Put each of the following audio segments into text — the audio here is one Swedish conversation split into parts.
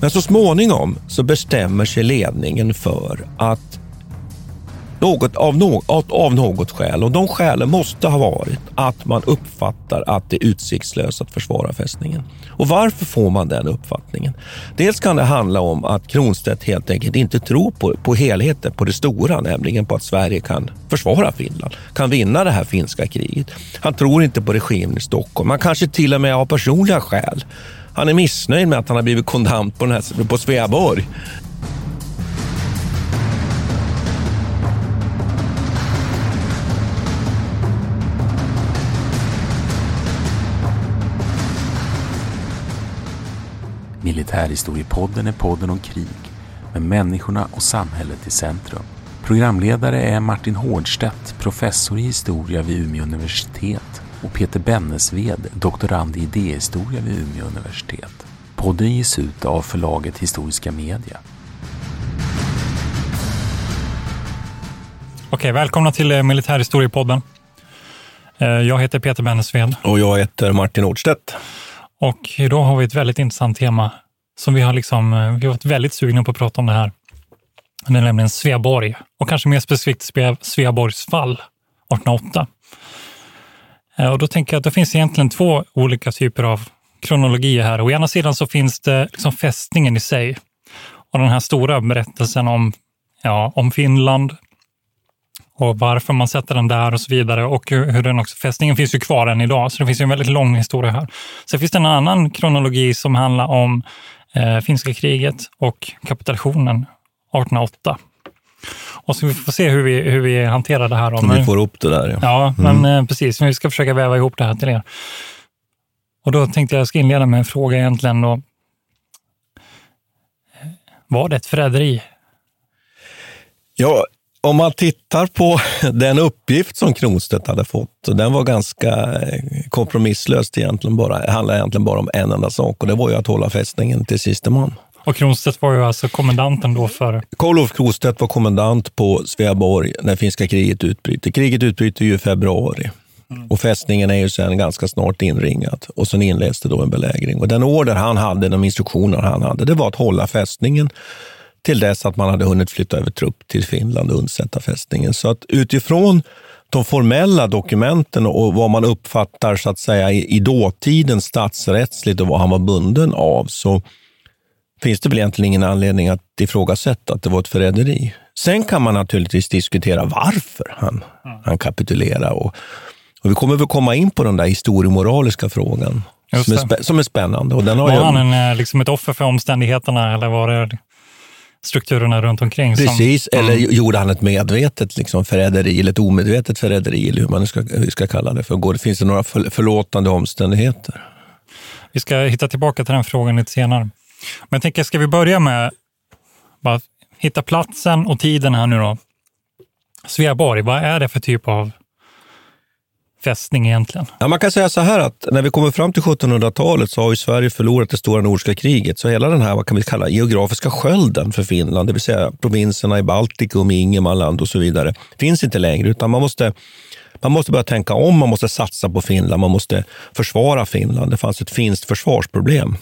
Men så småningom så bestämmer sig ledningen för att något av, no av något skäl, och de skälen måste ha varit att man uppfattar att det är utsiktslöst att försvara fästningen. Och varför får man den uppfattningen? Dels kan det handla om att Kronstedt helt enkelt inte tror på, på helheten, på det stora, nämligen på att Sverige kan försvara Finland, kan vinna det här finska kriget. Han tror inte på regimen i Stockholm. Man kanske till och med har personliga skäl han är missnöjd med att han har blivit kondant på, den här, på Sveaborg. Militärhistoriepodden är podden om krig med människorna och samhället i centrum. Programledare är Martin Hårdstedt, professor i historia vid Umeå universitet och Peter Bennesved, doktorand i idéhistoria vid Umeå universitet. Podden ges ut av förlaget Historiska Media. Okej, välkomna till eh, Militärhistoriepodden. Eh, jag heter Peter Bennesved. Och jag heter Martin Nordstedt. Och idag har vi ett väldigt intressant tema som vi har, liksom, eh, vi har varit väldigt sugna på att prata om det här. Det är nämligen Sveaborg och kanske mer specifikt Sveaborgs fall 1808. Eh, och då tänker jag att det finns egentligen två olika typer av kronologier här. Å ena sidan så finns det liksom fästningen i sig och den här stora berättelsen om, ja, om Finland och varför man sätter den där och så vidare. Och hur den också, fästningen finns ju kvar än idag, så det finns ju en väldigt lång historia här. Sen finns det en annan kronologi som handlar om eh, finska kriget och kapitulationen 1808. Och så vi får se hur vi, hur vi hanterar det här. Om vi får ihop det där. Ja, ja mm. men eh, precis. Vi ska försöka väva ihop det här till er. Och då tänkte jag, jag ska inleda med en fråga egentligen. Då. Var det ett förräderi? Ja, om man tittar på den uppgift som Kronstedt hade fått, den var ganska eh, kompromisslöst egentligen bara. Det handlade egentligen bara om en enda sak och det var ju att hålla fästningen till siste man. Och Kronstedt var ju alltså kommendanten då för? Karl-Olof Kronstedt var kommendant på Sveaborg när finska kriget utbryter. Kriget utbryter ju i februari. Mm. Och fästningen är ju sen ganska snart inringad och sen inleds det då en belägring. Och den order han hade, de instruktioner han hade, det var att hålla fästningen till dess att man hade hunnit flytta över trupp till Finland och undsätta fästningen. Så att utifrån de formella dokumenten och vad man uppfattar så att säga i, i dåtiden statsrättsligt och vad han var bunden av, så finns det väl egentligen ingen anledning att ifrågasätta att det var ett förräderi. Sen kan man naturligtvis diskutera varför han, mm. han kapitulerade. Och, och vi kommer väl komma in på den där historiemoraliska frågan som är, som är, spännande. Och den har var jag... han en, eh, liksom ett offer för omständigheterna eller var det strukturerna runt omkring? Precis, som, eller mm. gjorde han ett medvetet liksom, förräderi eller ett omedvetet förräderi, eller hur man ska, hur ska kalla det. För. Finns det några förlåtande omständigheter? Vi ska hitta tillbaka till den frågan lite senare. Men jag tänker, ska vi börja med bara hitta platsen och tiden här nu då? Sveaborg, vad är det för typ av fästning egentligen? Ja, man kan säga så här att när vi kommer fram till 1700-talet så har ju Sverige förlorat det stora nordiska kriget. Så hela den här, vad kan vi kalla, geografiska skölden för Finland, det vill säga provinserna i Baltikum, Ingermanland och så vidare, finns inte längre. Utan man måste, man måste börja tänka om, man måste satsa på Finland, man måste försvara Finland. Det fanns ett finskt försvarsproblem.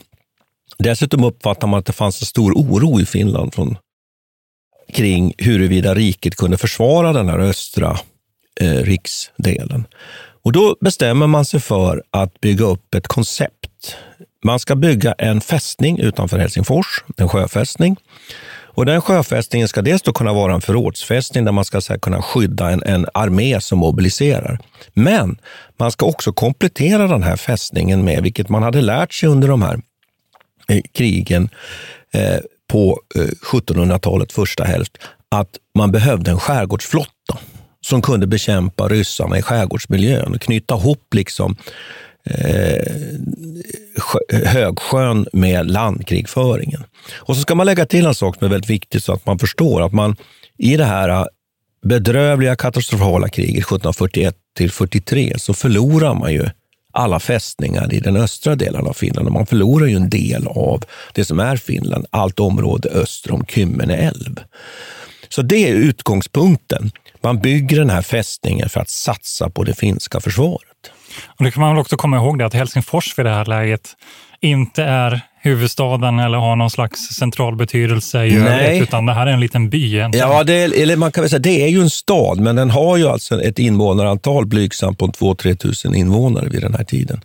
Dessutom uppfattar man att det fanns en stor oro i Finland från, kring huruvida riket kunde försvara den här östra eh, riksdelen. Och då bestämmer man sig för att bygga upp ett koncept. Man ska bygga en fästning utanför Helsingfors, en sjöfästning. Och den sjöfästningen ska dels då kunna vara en förrådsfästning där man ska här, kunna skydda en, en armé som mobiliserar. Men man ska också komplettera den här fästningen med, vilket man hade lärt sig under de här Eh, krigen eh, på eh, 1700-talets första hälft, att man behövde en skärgårdsflotta. som kunde bekämpa ryssarna i skärgårdsmiljön och knyta ihop liksom eh, Högsjön med landkrigföringen. Och så ska man lägga till en sak som är väldigt viktig så att man förstår att man i det här eh, bedrövliga katastrofala kriget 1741 till 43 så förlorar man ju alla fästningar i den östra delen av Finland och man förlorar ju en del av det som är Finland, allt område öster om Kymmene älv. Så det är utgångspunkten. Man bygger den här fästningen för att satsa på det finska försvaret. Och det kan man väl också komma ihåg det att Helsingfors vid det här läget inte är huvudstaden eller har någon slags central betydelse i övrigt, utan det här är en liten by. Egentligen. Ja, det är, eller man kan väl säga det är ju en stad, men den har ju alltså ett invånarantal blygsamt på 2-3 tusen invånare vid den här tiden.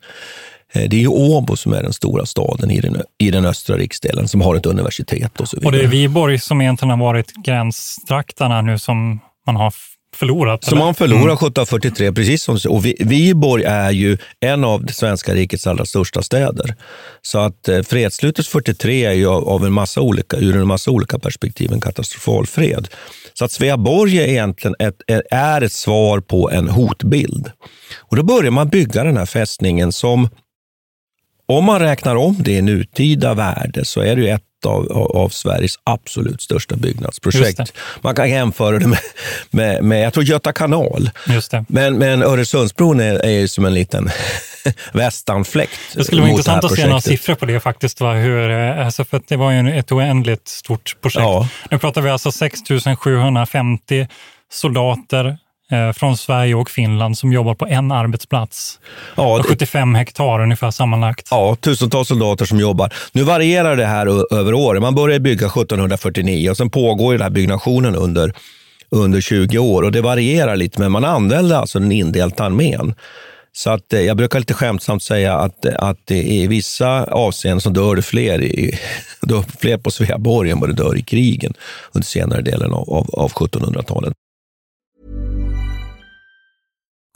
Eh, det är ju Åbo som är den stora staden i den, i den östra riksdelen som har ett universitet och så vidare. Och det är Viborg som egentligen har varit gränstrakterna nu som man har förlorat? Som man förlorade mm. 1743, precis som Och Viborg är ju en av det svenska rikets allra största städer. Så att eh, fredsslutet 43 är ju av en massa olika, ur en massa olika perspektiv en katastrofal fred. Så att Sveaborg är egentligen ett, är ett svar på en hotbild. Och då börjar man bygga den här fästningen som om man räknar om det i nutida värde så är det ju ett av, av Sveriges absolut största byggnadsprojekt. Man kan jämföra det med, med, med jag tror Göta kanal. Men, men Öresundsbron är, är ju som en liten västanfläkt. Det skulle vara intressant att se några siffror på det faktiskt. Va? Hur, eh, alltså för det var ju ett oändligt stort projekt. Ja. Nu pratar vi alltså 6 750 soldater, från Sverige och Finland som jobbar på en arbetsplats. Ja, 75 hektar ungefär sammanlagt. Ja, tusentals soldater som jobbar. Nu varierar det här över åren. Man började bygga 1749 och sen pågår den här byggnationen under, under 20 år och det varierar lite, men man använder alltså den indelta armén. Så att, eh, jag brukar lite skämtsamt säga att, att i vissa avseenden så dör det fler, i, dör fler på Sveaborg än vad det dör i krigen under senare delen av, av, av 1700-talet.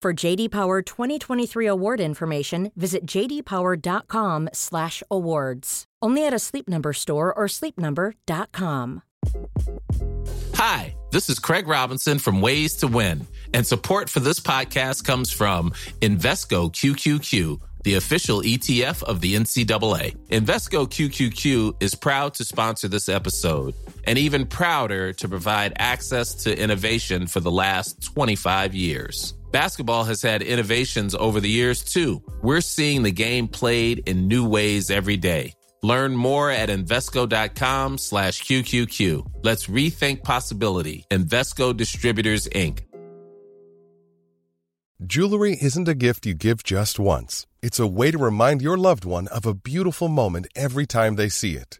For JD Power 2023 award information, visit jdpower.com/awards. Only at a Sleep Number store or sleepnumber.com. Hi, this is Craig Robinson from Ways to Win, and support for this podcast comes from Invesco QQQ the official ETF of the NCAA. Invesco QQQ is proud to sponsor this episode and even prouder to provide access to innovation for the last 25 years. Basketball has had innovations over the years too. We're seeing the game played in new ways every day. Learn more at Invesco.com slash QQQ. Let's rethink possibility. Investco Distributors, Inc. Jewelry isn't a gift you give just once. It's a way to remind your loved one of a beautiful moment every time they see it.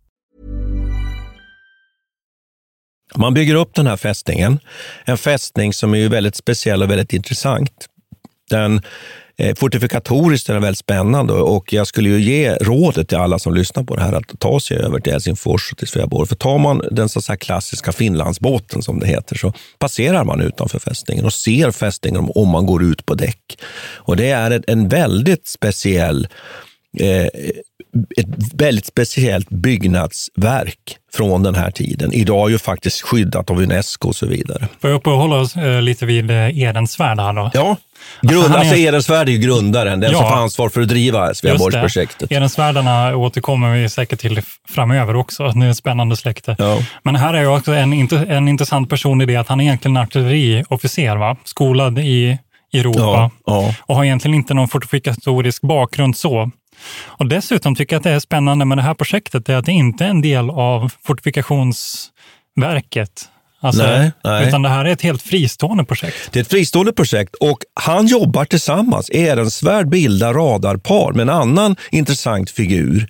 Man bygger upp den här fästningen. En fästning som är väldigt speciell och väldigt intressant. Den Eh, fortifikatoriskt är den väldigt spännande och jag skulle ju ge rådet till alla som lyssnar på det här att ta sig över till Helsingfors och till Sveaborg. För tar man den så klassiska Finlandsbåten som det heter så passerar man utanför fästningen och ser fästningen om man går ut på däck. Och det är en väldigt speciell eh, ett väldigt speciellt byggnadsverk från den här tiden. Idag ju faktiskt skyddat av Unesco och så vidare. Får jag uppehålla oss eh, lite vid eh, Edensvärd här då? Ja, Grund, alltså, alltså är... Edensvärd är ju grundaren, den ja, som får ansvar för att driva Sveaborgsprojektet. Edensvärdarna återkommer vi säkert till framöver också. Det är ett spännande släkte. Ja. Men här är ju också en, en intressant person i det att han är egentligen artilleriofficer, va? skolad i Europa ja. och har egentligen inte någon fortifikatorisk bakgrund så. Och dessutom tycker jag att det är spännande med det här projektet, är att det inte är en del av Fortifikationsverket. Alltså, Nej, nej. Utan det här är ett helt fristående projekt. Det är ett fristående projekt och han jobbar tillsammans. Ehrensvärd bildar radarpar med en annan intressant figur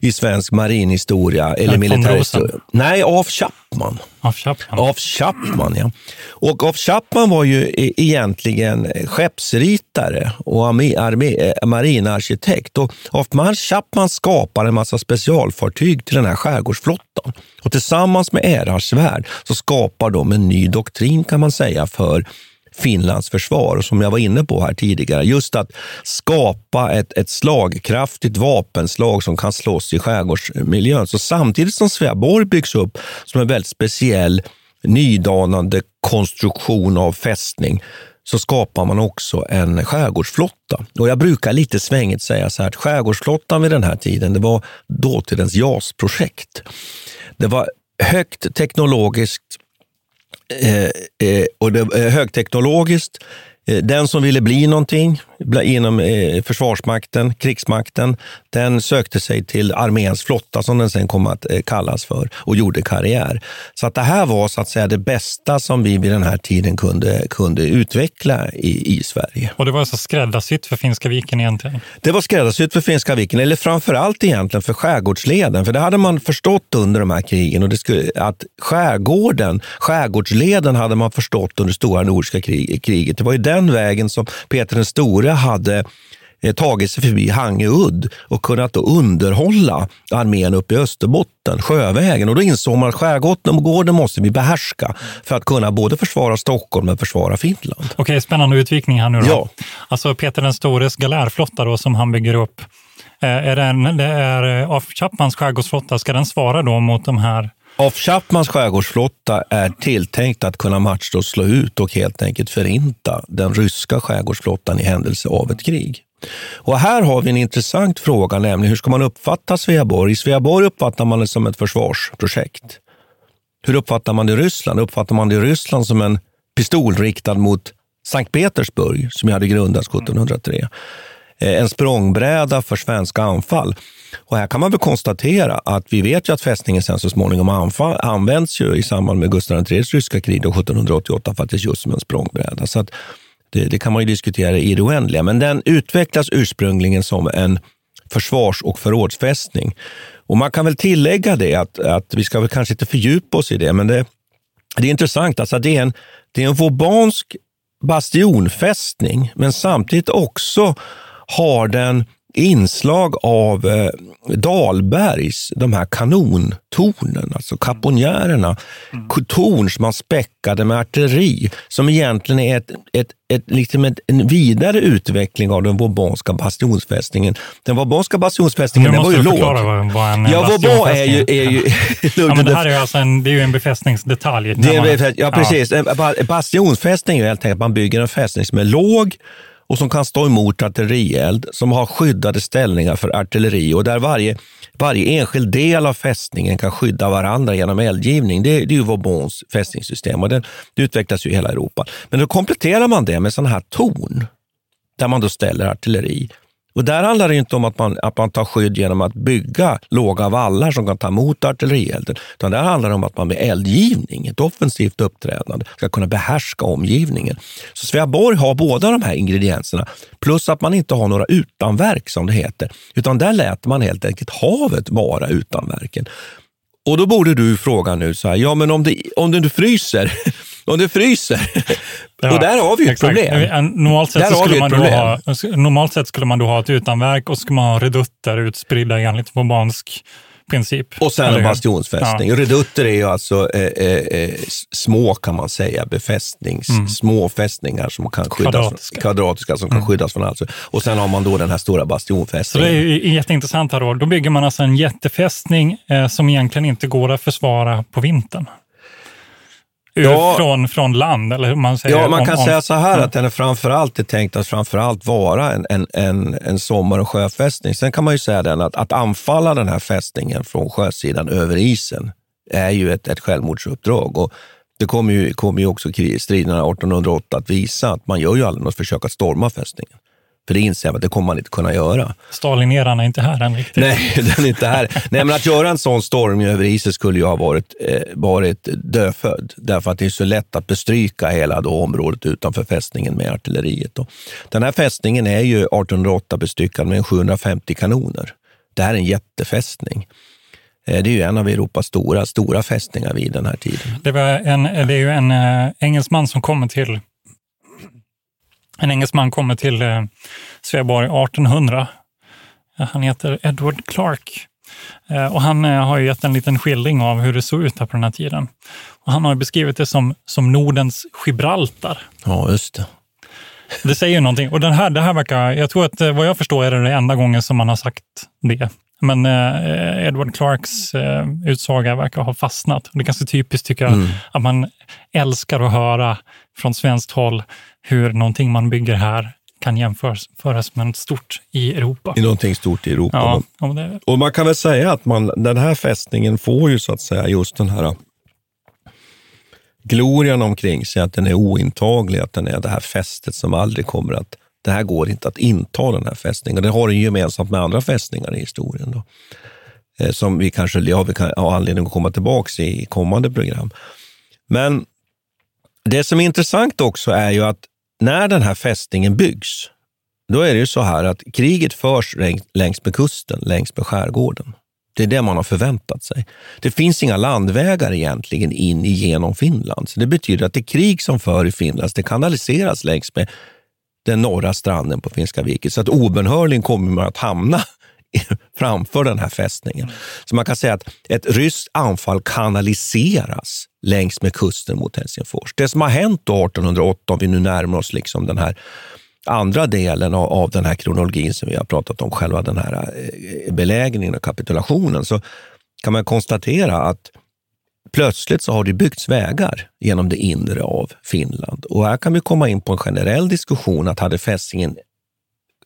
i svensk marinhistoria eller militärhistoria. Nej, af Chapman. Av Chapman. Af Chapman, ja. Och af Chapman var ju e-, egentligen skeppsritare och armé, armé, eh, marinarkitekt. Och af Chapman skapade en massa specialfartyg till den här skärgårdsflottan. Och tillsammans med Ehrensvärd så skapar de en ny doktrin kan man säga för Finlands försvar. Och som jag var inne på här tidigare, just att skapa ett, ett slagkraftigt vapenslag som kan slåss i skärgårdsmiljön. Så samtidigt som Sveaborg byggs upp som en väldigt speciell nydanande konstruktion av fästning så skapar man också en skärgårdsflotta. Och jag brukar lite svängigt säga så här att skärgårdsflottan vid den här tiden, det var dåtidens JAS-projekt. Det var högt teknologiskt Eh, eh, och det, eh, högteknologiskt. Eh, den som ville bli någonting inom eh, Försvarsmakten, krigsmakten, den sökte sig till arméns flotta som den sen kom att eh, kallas för och gjorde karriär. Så att det här var så att säga det bästa som vi vid den här tiden kunde, kunde utveckla i, i Sverige. Och det var alltså skräddarsytt för Finska viken egentligen. Det var skräddarsytt för Finska viken, eller framför allt egentligen för skärgårdsleden. För det hade man förstått under de här krigen. Och det skulle, att skärgården, skärgårdsleden hade man förstått under stora nordiska krig, kriget. Det var ju den vägen som Peter den store hade eh, tagit sig förbi Hangöudd och kunnat underhålla armén uppe i Österbotten, sjövägen. Och då insåg man att skärgården måste vi behärska för att kunna både försvara Stockholm och försvara Finland. Okej, spännande utvikning här nu då. Ja. Alltså Peter den stores galärflotta då som han bygger upp. Eh, Är den, det är eh, af Chapmans skärgårdsflotta, ska den svara då mot de här Af Chapmans skärgårdsflotta är tilltänkt att kunna matcha och slå ut och helt enkelt förinta den ryska skärgårdsflottan i händelse av ett krig. Och här har vi en intressant fråga, nämligen hur ska man uppfatta Sveaborg? I Sveaborg uppfattar man det som ett försvarsprojekt. Hur uppfattar man det i Ryssland? Uppfattar man det i Ryssland som en pistol riktad mot Sankt Petersburg, som ju hade grundats 1703? Eh, en språngbräda för svenska anfall. Och här kan man väl konstatera att vi vet ju att fästningen sen så småningom anfall, används ju i samband med Gustav IIIs ryska krig 1788 faktiskt just som en språngbräda. Så att det, det kan man ju diskutera i det oändliga. Men den utvecklas ursprungligen som en försvars och förrådsfästning. Och man kan väl tillägga det att, att vi ska väl kanske inte fördjupa oss i det, men det, det är intressant. Alltså det är en, det är en vobansk bastionfästning, men samtidigt också har den inslag av eh, Dahlbergs, de här kanontornen, alltså kaponjärerna. Torn som man späckade med artilleri, som egentligen är ett, ett, ett, liksom ett, en vidare utveckling av den vaubanska bastionsfästningen. Den vaubanska bastionsfästningen den var måste ju låg. vad, vad en Ja, Vauban är ju... Är ju Ja, men det här är alltså en, det är ju en befästningsdetalj. det När man- är, ja, precis. Ba- Bastionsfästning är helt enkelt att man bygger en fästning som är låg och som kan stå emot artillerield, som har skyddade ställningar för artilleri och där varje, varje enskild del av fästningen kan skydda varandra genom eldgivning. Det, det är ju Vaubons fästningssystem och det, det utvecklas ju i hela Europa. Men då kompletterar man det med sådana här torn där man då ställer artilleri. Och där handlar det inte om att man, att man tar skydd genom att bygga låga vallar som kan ta emot artillerielden, utan där handlar det om att man med eldgivning, ett offensivt uppträdande, ska kunna behärska omgivningen. Så Sveaborg har båda de här ingredienserna, plus att man inte har några utanverk som det heter, utan där lät man helt enkelt havet vara utanverken. Och då borde du fråga nu, så här, ja men om det, om det fryser, om det fryser, Ja, och där har vi ju ett problem. Normalt sett, så skulle man då problem. ha, normalt sett skulle man då ha ett utanverk och så skulle man ha redutter utspridda enligt vaubansk princip. Och sen en bastionsfästning. Redutter är ju alltså eh, eh, eh, små, kan man säga, befästnings, små fästningar som kan skyddas, Kvadratiska. Från, kvadratiska som kan skyddas från allt. Och sen har man då den här stora Så bastionfästningen. det är jätteintressant här då. Då bygger man alltså en jättefästning eh, som egentligen inte går att försvara på vintern. Ja. från, från land, eller hur man säger. Ja, man kan om- säga så här att den är framförallt är tänkt att framförallt vara en, en, en, en sommar och sjöfästning. Sen kan man ju säga den att, att anfalla den här fästningen från sjösidan över isen är ju ett, ett självmordsuppdrag. Och det kommer ju, kommer ju också striderna 1808 att visa att man gör ju aldrig något försök att storma fästningen. För det inser man att det kommer man inte kunna göra. Stalin-eran är inte här än riktigt. Nej, den är inte här. Nej, men att göra en sån stormning över isen skulle ju ha varit, eh, varit dödfödd. Därför att det är så lätt att bestryka hela då området utanför fästningen med artilleriet. Då. Den här fästningen är ju 1808 bestyckad med 750 kanoner. Det här är en jättefästning. Eh, det är ju en av Europas stora, stora fästningar vid den här tiden. Det, var en, det är ju en äh, engelsman som kommer till en engelsman kommer till eh, Sveaborg 1800. Han heter Edward Clark. Eh, och han eh, har ju gett en liten skildring av hur det såg ut här på den här tiden. Och han har beskrivit det som, som Nordens Gibraltar. Ja, just det. Det säger ju någonting. Och den här, det här verkar, jag tror att vad jag förstår är det det enda gången som man har sagt det. Men eh, Edward Clarks eh, utsaga verkar ha fastnat. Det är ganska typiskt tycker jag, mm. att man älskar att höra från svenskt håll hur någonting man bygger här kan jämföras med något stort i Europa. I någonting stort i Europa. Ja, det... Och man kan väl säga att man, den här fästningen får ju så att säga just den här glorian omkring sig, att den är ointaglig, att den är det här fästet som aldrig kommer att det här går inte att inta den här fästningen. Det har den gemensamt med andra fästningar i historien. Då. Eh, som vi kanske ja, vi kan har anledning att komma tillbaka i kommande program. Men det som är intressant också är ju att när den här fästningen byggs, då är det ju så här att kriget förs längs med kusten, längs med skärgården. Det är det man har förväntat sig. Det finns inga landvägar egentligen in igenom Finland. Så det betyder att det krig som för i Finland, det kanaliseras längs med den norra stranden på Finska viket. Så att obönhörligen kommer man att hamna framför den här fästningen. Så man kan säga att ett ryskt anfall kanaliseras längs med kusten mot Helsingfors. Det som har hänt då 1808, om vi nu närmar oss liksom den här andra delen av, av den här kronologin som vi har pratat om, själva den här eh, belägringen och kapitulationen, så kan man konstatera att plötsligt så har det byggts vägar genom det inre av Finland. Och här kan vi komma in på en generell diskussion att hade fästningen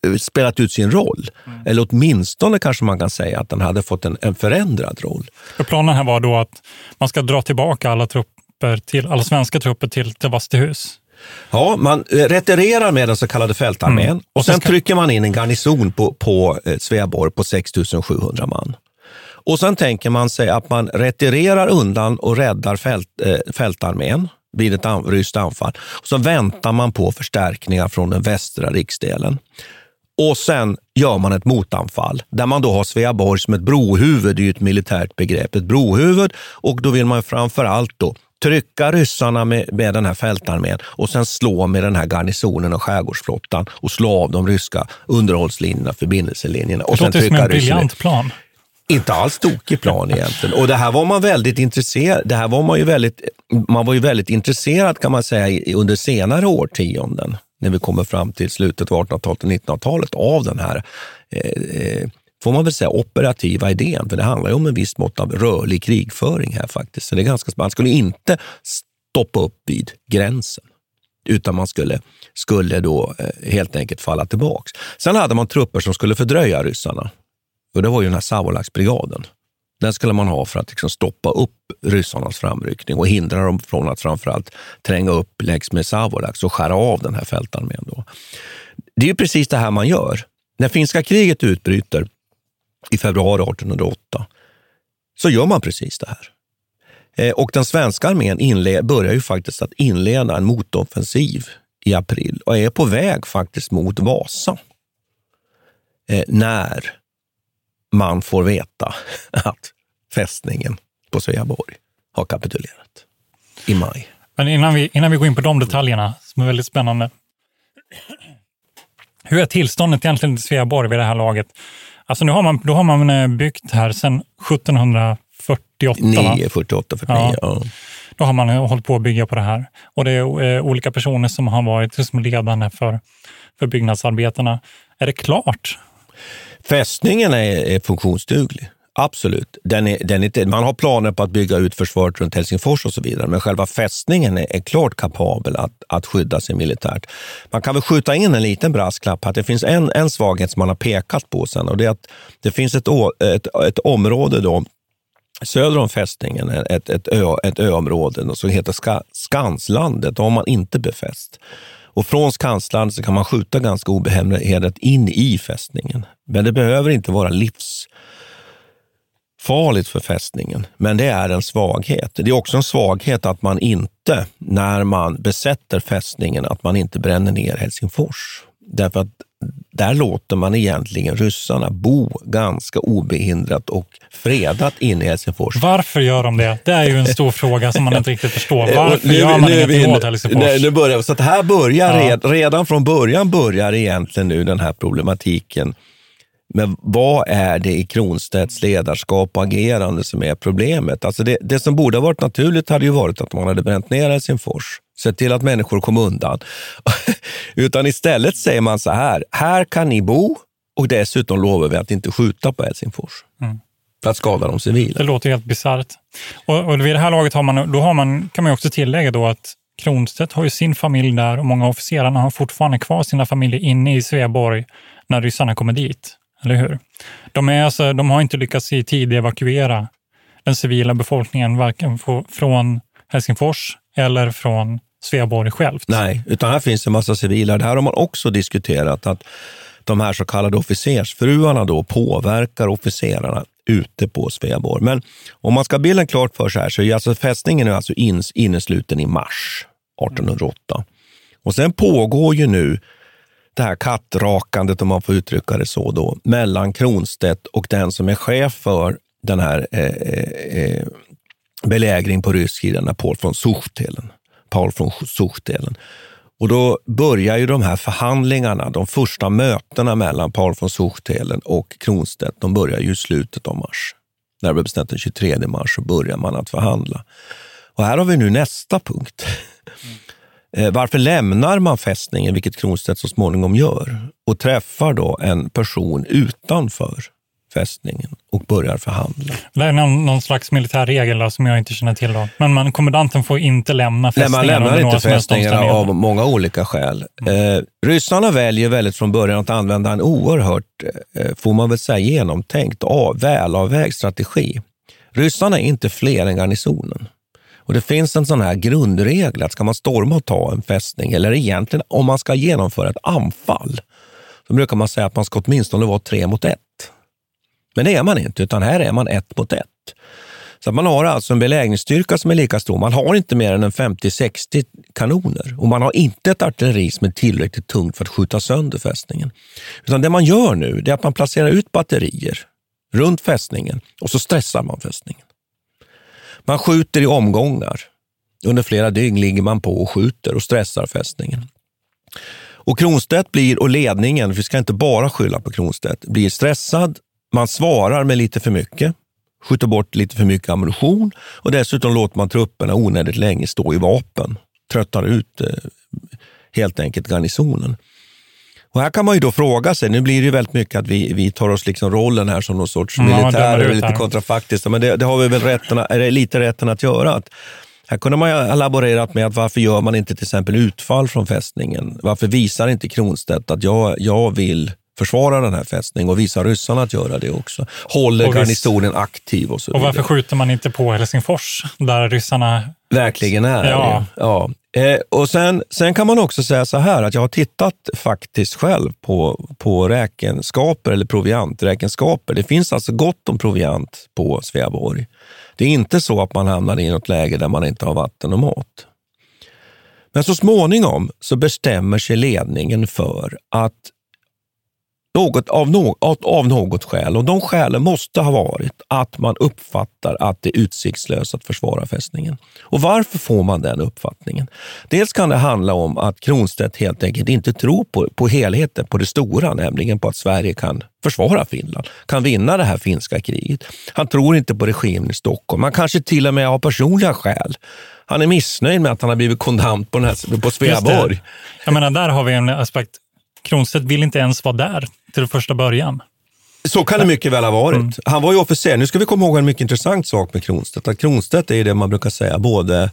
eh, spelat ut sin roll. Mm. Eller åtminstone kanske man kan säga att den hade fått en, en förändrad roll. För planen här var då att man ska dra tillbaka alla trupper till, alla svenska trupper till, till Vastehus. Ja, man eh, retirerar med den så kallade fältarmén mm. och sen trycker man in en garnison på, på eh, Sveaborg på 6 700 man. Och sen tänker man sig att man retirerar undan och räddar fält, eh, fältarmén vid ett an, ryskt anfall. Och så väntar man på förstärkningar från den västra riksdelen. Och sen gör man ett motanfall där man då har Sveaborg som ett brohuvud, det är ju ett militärt begrepp, ett brohuvud. Och då vill man framför allt då trycka ryssarna med, med den här fältarmén och sen slå med den här garnisonen och skärgårdsflottan och slå av de ryska underhållslinjerna, förbindelselinjerna. Och det låter som en briljant plan. Inte alls tokig plan egentligen. Och det här var man väldigt intresserad, det här var man ju väldigt, man var ju väldigt intresserad kan man säga under senare årtionden, när vi kommer fram till slutet av 1800-talet och 1900-talet, av den här eh, eh, får man väl säga, operativa idén. För det handlar ju om en viss mått av rörlig krigföring här faktiskt. Så det är ganska Man skulle inte stoppa upp vid gränsen, utan man skulle, skulle då eh, helt enkelt falla tillbaks. Sen hade man trupper som skulle fördröja ryssarna. Och det var ju den här Savolax-brigaden. Den skulle man ha för att liksom stoppa upp ryssarnas framryckning och hindra dem från att framförallt tränga upp längs med Savolax och skära av den här fältarmén. Då. Det är ju precis det här man gör. När finska kriget utbryter i februari 1808 så gör man precis det här. Eh, och den svenska armén inled, börjar ju faktiskt att inleda en motoffensiv i april och är på väg faktiskt mot Vasa. Eh, när man får veta att fästningen på Sveaborg har kapitulerat i maj. Men innan vi, innan vi går in på de detaljerna som är väldigt spännande. Hur är tillståndet egentligen till Sveaborg vid det här laget? Alltså nu har man, då har man eh, byggt här sedan 1748. 9, 48, 49. Ja. ja. Då har man eh, hållit på att bygga på det här. Och det är eh, olika personer som har varit som ledande för, för byggnadsarbetena. Är det klart Fästningen är, är funktionsduglig. Absolut. Den är, den är, man har planer på att bygga ut försvaret runt Helsingfors och så vidare, men själva fästningen är, är klart kapabel att, att skydda sig militärt. Man kan väl skjuta in en liten brasklapp att det finns en, en svaghet som man har pekat på sen och det är att det finns ett, ett, ett område då, söder om fästningen, ett, ett, ö, ett öområde som heter Ska, Skanslandet. Det har man inte befäst. Och från Skansland så kan man skjuta ganska obehindrat in i fästningen. Men det behöver inte vara livsfarligt för fästningen, men det är en svaghet. Det är också en svaghet att man inte, när man besätter fästningen, att man inte bränner ner Helsingfors. Därför att där låter man egentligen ryssarna bo ganska obehindrat och fredat inne i Helsingfors. Varför gör de det? Det är ju en stor fråga som man inte riktigt förstår. Varför nu, gör man nu, ingenting åt Helsingfors? Nu, nu börjar, så att här börjar, ja. red, redan från början börjar egentligen nu den här problematiken. Men vad är det i Kronstedts ledarskap och agerande som är problemet? Alltså det, det som borde ha varit naturligt hade ju varit att man hade bränt ner Helsingfors sett till att människor kom undan. Utan istället säger man så här, här kan ni bo och dessutom lovar vi att inte skjuta på Helsingfors. Mm. För att skada de civila. Det låter helt bisarrt. Och, och vid det här laget har man, då har man, kan man också tillägga då att Kronstedt har ju sin familj där och många officerarna har fortfarande kvar sina familjer inne i Sveaborg när ryssarna kommer dit. Eller hur? De, är alltså, de har inte lyckats i tid evakuera den civila befolkningen, varken från Helsingfors eller från Sveaborg självt. Nej, utan här finns en massa civila. Det här har man också diskuterat, att de här så kallade officersfruarna då påverkar officerarna ute på Sveaborg. Men om man ska ha bilden klart för sig här, så är alltså fästningen är alltså innesluten i mars 1808. Och sen pågår ju nu det här kattrakandet, om man får uttrycka det så, då, mellan Kronstedt och den som är chef för den här eh, eh, eh belägring på rysk sida, när Paul von Suchtelen. Paul von Suchtelen. Och då börjar ju de här förhandlingarna, de första mötena mellan Paul von Suchtelen och Kronstedt, de börjar ju i slutet av mars. När det blev bestämt den 23 mars så börjar man att förhandla. Och här har vi nu nästa punkt. Mm. Varför lämnar man fästningen, vilket Kronstedt så småningom gör, och träffar då en person utanför fästningen och börjar förhandla. Det är någon, någon slags militär regel då, som jag inte känner till. Då. Men man, kommendanten får inte lämna fästningen? Nej, man lämnar inte fästningen av många olika skäl. Mm. Eh, ryssarna väljer väldigt från början att använda en oerhört, eh, får man väl säga, genomtänkt, av, välavvägd strategi. Ryssarna är inte fler än garnisonen. Och Det finns en sån här grundregel att ska man storma och ta en fästning, eller egentligen om man ska genomföra ett anfall, så brukar man säga att man ska åtminstone vara tre mot ett. Men det är man inte, utan här är man ett mot ett. Så man har alltså en belägringsstyrka som är lika stor. Man har inte mer än 50-60 kanoner och man har inte ett artilleri som är tillräckligt tungt för att skjuta sönder fästningen. Utan det man gör nu är att man placerar ut batterier runt fästningen och så stressar man fästningen. Man skjuter i omgångar. Under flera dygn ligger man på och skjuter och stressar fästningen. Och Kronstedt blir, och ledningen, vi ska inte bara skylla på Kronstedt, blir stressad man svarar med lite för mycket, skjuter bort lite för mycket ammunition och dessutom låter man trupperna onödigt länge stå i vapen. Tröttar ut eh, helt enkelt garnisonen. Och här kan man ju då fråga sig, nu blir det ju väldigt mycket att vi, vi tar oss liksom rollen här som någon sorts mm, militärer, lite kontrafaktiska, men det, det, har vi väl rätten, är lite rätten att göra. Att här kunde man ha laborerat med att varför gör man inte till exempel utfall från fästningen? Varför visar inte Kronstedt att jag, jag vill försvara den här fästningen och visa ryssarna att göra det också. Håller och garnisonen aktiv och så Och varför skjuter man inte på Helsingfors där ryssarna verkligen är? Ja. ja. Eh, och sen, sen kan man också säga så här att jag har tittat faktiskt själv på, på räkenskaper eller provianträkenskaper. Det finns alltså gott om proviant på Sveaborg. Det är inte så att man hamnar i något läge där man inte har vatten och mat. Men så småningom så bestämmer sig ledningen för att något av, no av något skäl. Och de skälen måste ha varit att man uppfattar att det är utsiktslöst att försvara fästningen. Och varför får man den uppfattningen? Dels kan det handla om att Kronstedt helt enkelt inte tror på, på helheten, på det stora, nämligen på att Sverige kan försvara Finland, kan vinna det här finska kriget. Han tror inte på regimen i Stockholm. Han kanske till och med har personliga skäl. Han är missnöjd med att han har blivit kondant på, den här, på Sveaborg. Jag menar, där har vi en aspekt Kronstedt vill inte ens vara där till första början. Så kan det mycket väl ha varit. Mm. Han var ju officer. Nu ska vi komma ihåg en mycket intressant sak med Kronstedt. Att Kronstedt är det man brukar säga både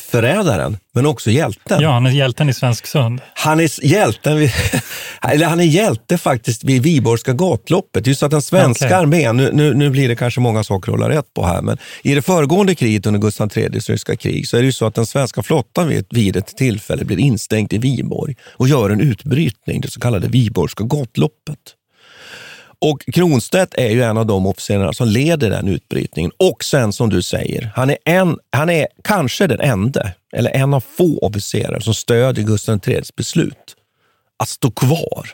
förrädaren, men också hjälten. Ja, han är hjälten i Svensk Sund. Han är hjälten, vid, eller han är hjälte faktiskt vid Viborgska gatloppet. Just att den svenska Okej. armén, nu, nu, nu blir det kanske många saker att hålla rätt på här, men i det föregående kriget under Gustav IIIs ryska krig så är det ju så att den svenska flottan vid, vid ett tillfälle blir instängd i Viborg och gör en utbrytning, det så kallade Viborgska gatloppet. Och Kronstedt är ju en av de officerarna som leder den utbrytningen. Och sen som du säger, han är, en, han är kanske den enda, eller en av få officerare som stödjer Gustav IIIs beslut att stå kvar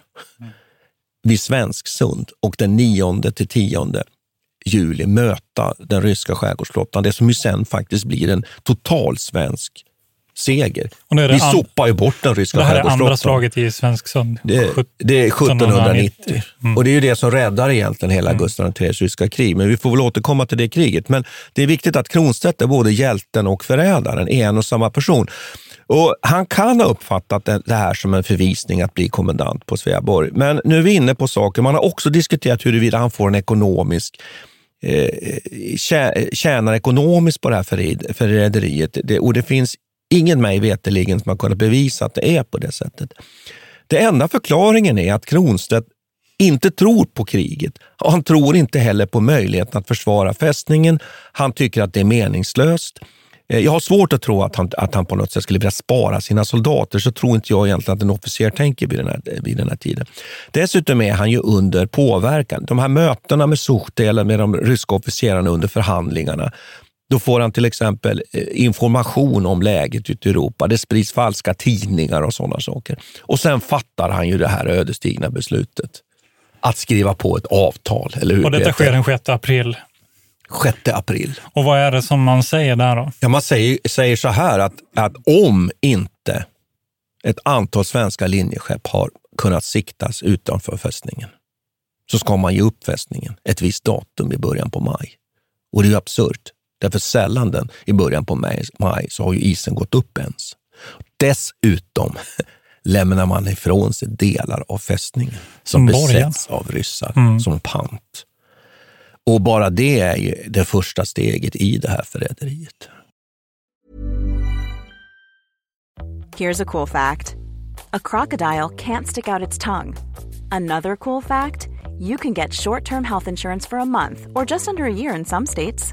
vid Svensk sund och den 9 till 10 juli möta den ryska skärgårdsflottan. Det som ju sen faktiskt blir en total svensk seger. Och det är det Vi sopar ju bort den ryska Det här är skärgårdsflottan. andra slaget i Svensk Sund. Det, det är 1790. Mm. Och det är ju det som räddar egentligen hela Gustav IIIs ryska krig. Men vi får väl återkomma till det kriget. Men det är viktigt att Kronstedt är både hjälten och förrädaren en och samma person. Och han kan ha uppfattat det här som en förvisning att bli kommendant på Sveaborg. Men nu är vi inne på saker. Man har också diskuterat huruvida han får en ekonomisk eh, tjä- tjänar ekonomiskt på det här förräderiet. Det, och det finns ingen mig veterligen som har kunnat bevisa att det är på det sättet. Det enda förklaringen är att Kronstedt inte tror på kriget. Och han tror inte heller på möjligheten att försvara fästningen. Han tycker att det är meningslöst. Eh, jag har svårt att tro att han, att han på något sätt skulle vilja spara sina soldater. Så tror inte jag egentligen att en officer tänker vid den här, vid den här tiden. Dessutom är han ju under påverkan. De här mötena med Suchte eller med de ryska officerarna under förhandlingarna då får han till exempel eh, information om läget ute i Europa. Det sprids falska tidningar och sådana saker. Och sen fattar han ju det här ödesdigra beslutet. Att skriva på ett avtal, eller hur? Och detta Peter? sker den 6 april. 6 april. Och vad är det som man säger där då? Ja, man säger, säger så här att, att om inte ett antal svenska linjeskepp har kunnat siktas utanför fästningen så ska man ge upp fästningen ett visst datum i början på maj. Och det är ju absurt, därför sällan den i början på maj, så har ju isen gått upp ens. Dessutom lämnar man ifrån sig delar av fästningen som Borgen. besätts av ryssar som pant. Och bara det är ju det första steget i det här förräderiet. Here's a cool fact a crocodile can't stick out its tongue. Another cool fact you can get short term health insurance for a month or just under a year in some states.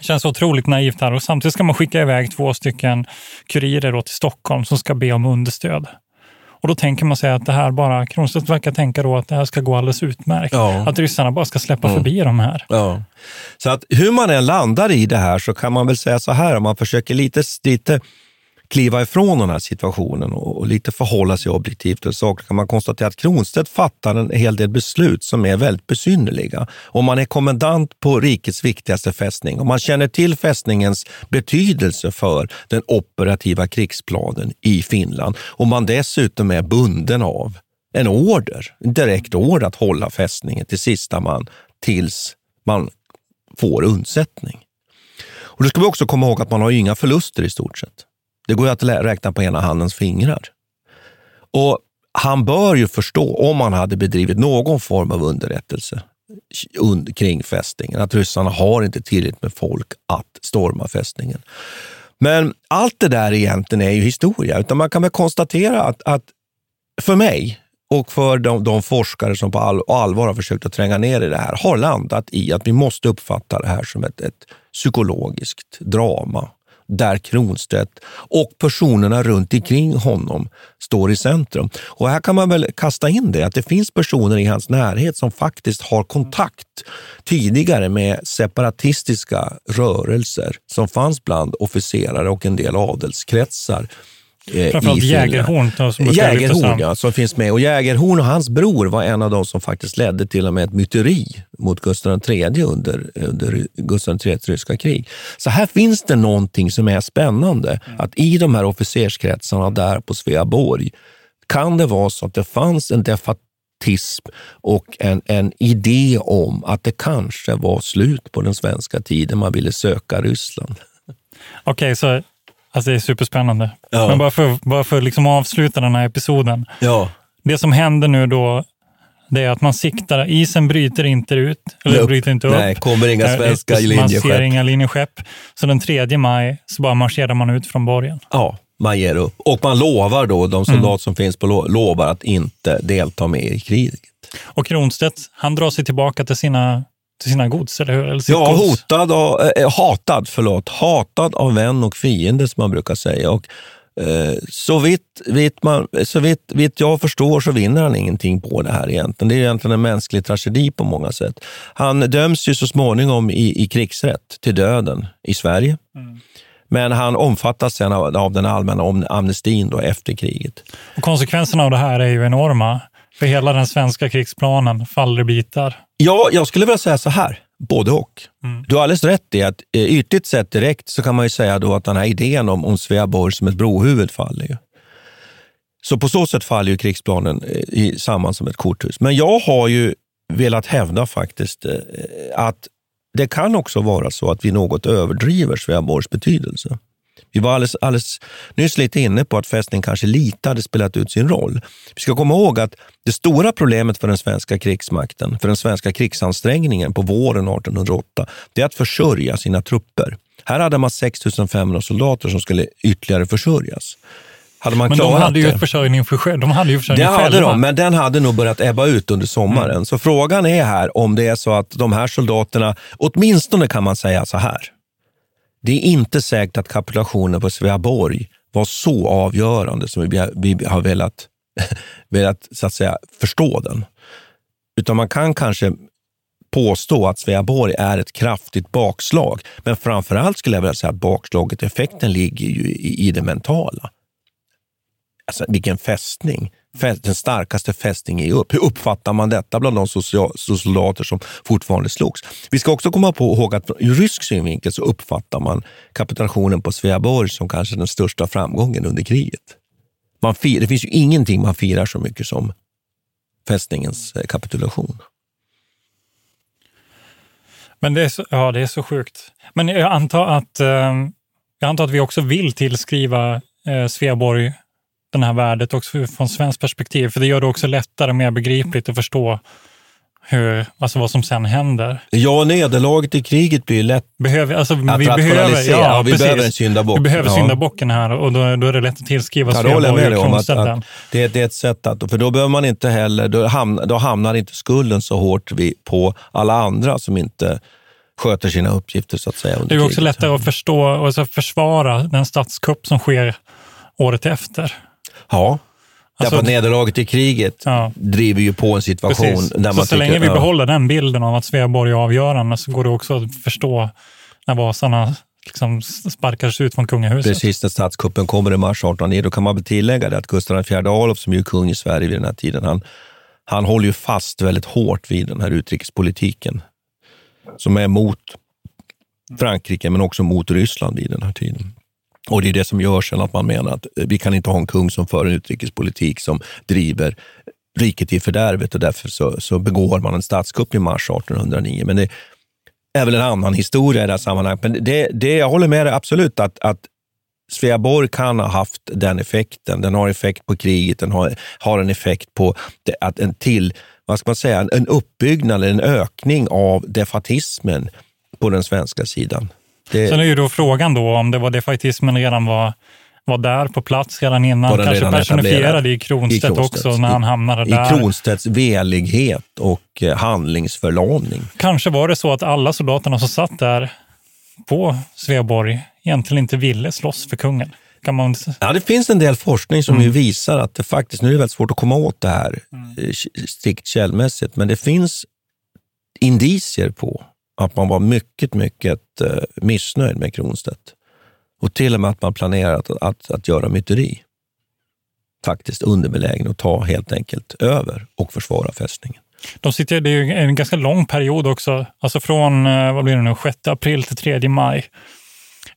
Känns otroligt naivt här och samtidigt ska man skicka iväg två stycken kurirer då till Stockholm som ska be om understöd. Och då tänker man sig att det här bara, Kronstedt verkar tänka då att det här ska gå alldeles utmärkt. Ja. Att ryssarna bara ska släppa Mm. förbi de här. Ja. Så att hur man än landar i det här så kan man väl säga så här, om man försöker lite, lite kliva ifrån den här situationen och, och lite förhålla sig objektivt till saker kan man konstatera att Kronstedt fattar en hel del beslut som är väldigt besynnerliga. Om man är kommendant på rikets viktigaste fästning och man känner till fästningens betydelse för den operativa krigsplanen i Finland och man dessutom är bunden av en order, en direkt order att hålla fästningen till sista man tills man får undsättning. Och Då ska vi också komma ihåg att man har inga förluster i stort sett. Det går ju att räkna på ena handens fingrar. Och han bör ju förstå, om han hade bedrivit någon form av underrättelse kring fästningen, att ryssarna har inte tillräckligt med folk att storma fästningen. Men allt det där egentligen är ju historia, utan man kan väl konstatera att, att för mig och för de, de forskare som på all, allvar har försökt att tränga ner i det här, har landat i att vi måste uppfatta det här som ett, ett psykologiskt drama där Kronstedt och personerna runt omkring honom står i centrum. Och här kan man väl kasta in det, att det finns personer i hans närhet som faktiskt har kontakt tidigare med separatistiska rörelser som fanns bland officerare och en del adelskretsar Eh, Framförallt Jägerhorn. Jägerhorn, ja, som finns med. Och Jägerhorn och hans bror var en av de som faktiskt ledde till och med ett myteri mot Gustav III under, under Gustav IIIs ryska krig. Så här finns det någonting som är spännande. Mm. Att i de här officerskretsarna där på Sveaborg kan det vara så att det fanns en defatism och en, en idé om att det kanske var slut på den svenska tiden man ville söka Ryssland. Okej, okay, så Alltså det är superspännande. Ja. Men bara för, bara för liksom avsluta den här episoden. Ja. Det som händer nu då, det är att man siktar, isen bryter inte ut, eller upp. bryter inte upp. Nej, kommer inga svenska man linjeskepp. Man ser inga linjeskepp. Så den 3 maj så bara marscherar man ut från borgen. Ja, man ger upp. Och man lovar då, de soldater mm. som finns på lo lovar att inte delta med i kriget. Och Kronstedt, han drar sig tillbaka till sina till sina gods, eller hur? Eller ja, gods. hotad av, äh, hatad, förlåt. Hatad av vän och fiende, som man brukar säga. Och, eh, så, vitt, vitt man, så vitt, vitt jag förstår så vinner han ingenting på det här egentligen. Det är egentligen en mänsklig tragedi på många sätt. Han döms ju så småningom i, i krigsrätt till döden i Sverige. Mm. Men han omfattas sen av, av den allmänna amnestin då efter kriget. Och konsekvenserna av det här är ju enorma. För hela den svenska krigsplanen faller i bitar. Ja, jag skulle vilja säga så här, både och. Mm. Du har alldeles rätt i att eh, ytligt sett direkt så kan man ju säga då att den här idén om, om Sveaborg som ett brohuvud faller. Ju. Så på så sätt faller ju krigsplanen eh, samman som ett korthus. Men jag har ju velat hävda faktiskt eh, att det kan också vara så att vi något överdriver Sveaborgs betydelse. Vi var alldeles, alldeles nyss lite inne på att fästningen kanske lite hade spelat ut sin roll. Vi ska komma ihåg att det stora problemet för den svenska krigsmakten, för den svenska krigsansträngningen på våren 1808, det är att försörja sina trupper. Här hade man 6 500 soldater som skulle ytterligare försörjas. Hade man men de hade ju försörjning, för, de hade ju försörjning det hade De, men den hade nog börjat ebba ut under sommaren. Mm. Så frågan är här om det är så att de här soldaterna, åtminstone kan man säga så här, det är inte säkert att kapitulationen på Sveaborg var så avgörande som vi, vi har velat, velat så att säga, förstå den. Utan man kan kanske påstå att Sveaborg är ett kraftigt bakslag. Men framför allt skulle jag vilja säga att bakslaget, effekten ligger ju i, i det mentala. Alltså vilken fästning den starkaste fästning i upp. Hur uppfattar man detta bland de soldater som fortfarande slogs? Vi ska också komma på ihåg att ur rysk synvinkel så uppfattar man kapitulationen på Sveaborg som kanske den största framgången under kriget. Man fir, det finns ju ingenting man firar så mycket som fästningens eh, kapitulation. Men det är så, ja, det är så sjukt. Men jag antar att, eh, jag antar att vi också vill tillskriva eh, Sveaborg det här värdet också från svenskt perspektiv. För det gör det också lättare, mer begripligt att förstå hur, alltså vad som sen händer. Ja, nederlaget i kriget blir lätt behöver, alltså, att vi behöver, ja, vi behöver en syndabock. Vi behöver ja. syndabocken här och då, då är det lätt att tillskriva ja, Sveaborg att, att det, det, är ett sätt att, för då behöver man inte heller, då hamnar, då hamnar inte skulden så hårt på alla andra som inte sköter sina uppgifter så att säga. Det är också lättare att förstå och alltså försvara den statskupp som sker året efter. Ja, Alltså, Därför att nederlaget i kriget ja. driver ju på en situation Precis. där man så, så länge vi behåller den bilden av att Sveaborg är avgörande så går det också att förstå när Vasarna liksom sparkades ut från kungahuset. Precis, när statskuppen kommer i mars 1809, då kan man väl tillägga det att Gustav IV Adolf, som är kung i Sverige vid den här tiden, han, han håller ju fast väldigt hårt vid den här utrikespolitiken som är mot Frankrike, men också mot Ryssland vid den här tiden. Och det är det som gör sen att man menar att eh, vi kan inte ha en kung som för en utrikespolitik som driver riket i fördärvet och därför så, så begår man en statskupp i mars 1809. Men det, är väl en annan historia i det här sammanhanget. Men det, det, jag håller med dig absolut att, att Sveaborg kan ha haft den effekten. Den har effekt på kriget, den har, har en effekt på det, att en till, vad ska man säga, en uppbyggnad, en ökning av defatismen på den svenska sidan. Det... Sen är ju då frågan då om det var defaitismen redan var var där på plats redan innan, kanske redan personifierad i Kronstedt, i Kronstedt också när han hamnade I, där. I Kronstedts velighet och eh, handlingsförlamning. Kanske var det så att alla soldaterna som satt där på Sveaborg egentligen inte ville slåss för kungen. Kan man... Ja, det finns en del forskning som mm. visar att det faktiskt, nu är det väldigt svårt att komma åt det här mm. Eh, strikt källmässigt, men det finns indicier på att man var mycket, mycket eh, missnöjd med Kronstedt. Och till och med att man planerat att, att, att göra myteri. Faktiskt underbelägen och ta helt enkelt över och försvara fästningen. De sitter, det är ju en ganska lång period också, alltså från eh, vad blir det nu, 6 april till 3 maj.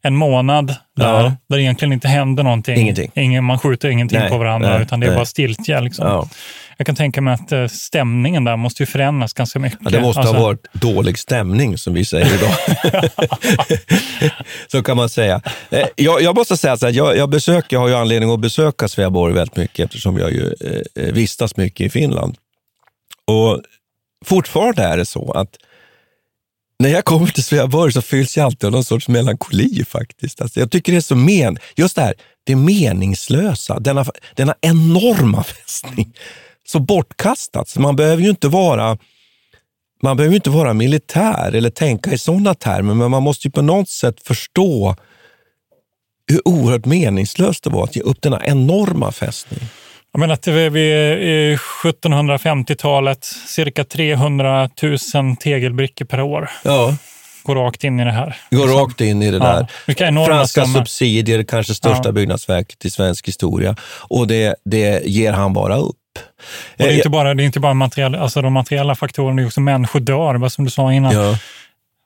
En månad där, ja. där egentligen inte händer någonting. Ingenting. Ingen, man skjuter ingenting nej, på varandra, nej, utan det är nej. bara stiltje. Liksom. Ja. Jag kan tänka mig att eh, stämningen där måste ju förändras ganska mycket. Ja, det måste alltså... ha varit dålig stämning, som vi säger idag. så kan man säga. Eh, jag, jag måste säga att jag, jag, besöker, jag har ju anledning att besöka Sveaborg väldigt mycket, eftersom jag ju eh, vistas mycket i Finland. Och fortfarande är det så att när jag kommer till Sveaborg så fylls jag alltid av någon sorts melankoli faktiskt. Alltså jag tycker det är så men, just det här, det meningslösa, denna, denna enorma fästning, så bortkastat. Så man behöver ju inte vara man behöver inte vara militär eller tänka i sådana termer, men man måste ju på något sätt förstå hur oerhört meningslöst det var att ge upp denna enorma fästning. Jag menar att vid 1750-talet cirka 300 000 tegelbrickor per år. Ja. Går rakt in i det här. Går rakt in i det där. Ja. Franska som... subsidier, kanske största ja. byggnadsverket i svensk historia. Och det, det ger han bara upp. Och det är inte bara, det är inte bara materiell, alltså de materiella faktorerna, det är också människor dör, som du sa innan. Ja.